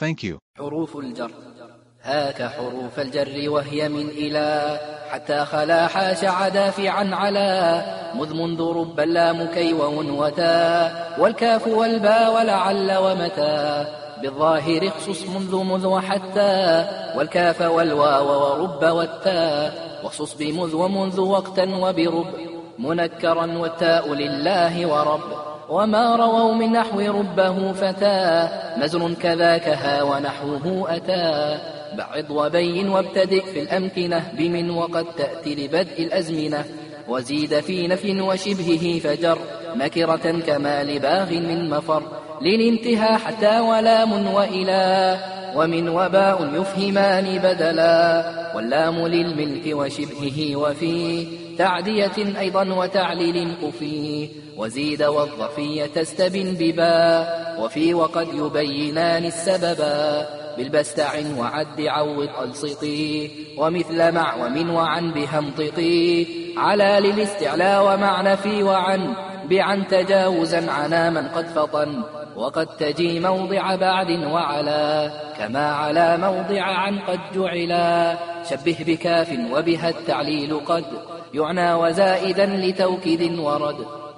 Thank you. حروف الجر. هاك حروف الجر وهي من إلى. حتى خلا حاش عدا في عن علا مذ منذ رب اللام كي وتا والكاف والباء ولعل ومتى بالظاهر اخصص منذ مذ وحتى والكاف والواو ورب والتاء واخصص بمذ ومنذ وقتا وبرب. منكرا والتاء لله ورب. وما رووا من نحو ربه فتى نزر كذاك ها ونحوه أتى بعض وبين وابتدئ في الأمكنة بمن وقد تأتي لبدء الأزمنة وزيد في نفي وشبهه فجر نكرة كما لباغ من مفر للانتهى حتى ولام وإلى ومن وباء يفهمان بدلا واللام للملك وشبهه وفي تعدية أيضا وتعليل قفي وزيد والظرفية تستبن ببا وفي وقد يبينان السببا بالبستع وعد عوض ألصقي ومثل مع ومن وعن بها انطقي على للاستعلاء ومعنى في وعن بعن تجاوزا عنا من قد فطن. وقد تجي موضع بعد وعلا كما على موضع عن قد جعلا شبه بكاف وبها التعليل قد يعنى وزائدا لتوكيد ورد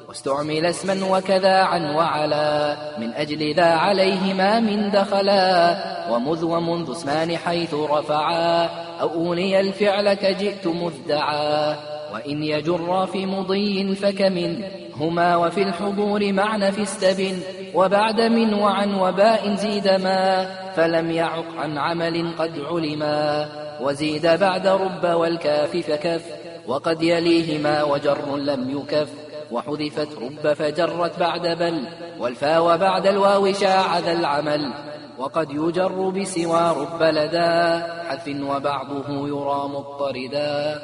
واستعمل اسما وكذا عن وعلا من أجل ذا عليهما من دخلا ومذ ومنذ اسمان حيث رفعا أو أولي الفعل كجئت مذدعا وإن يجر في مضي فكمن هما وفي الحضور معنى في استبن وبعد من وعن وباء زيد ما فلم يعق عن عمل قد علما. وزيد بعد رب والكاف فكف وقد يليهما وجر لم يكف. وحذفت رب فجرت بعد بل والفا وبعد الواو شاع ذا العمل. وقد يجر بسوى رب لدى حذف وبعضه يرى مضطردا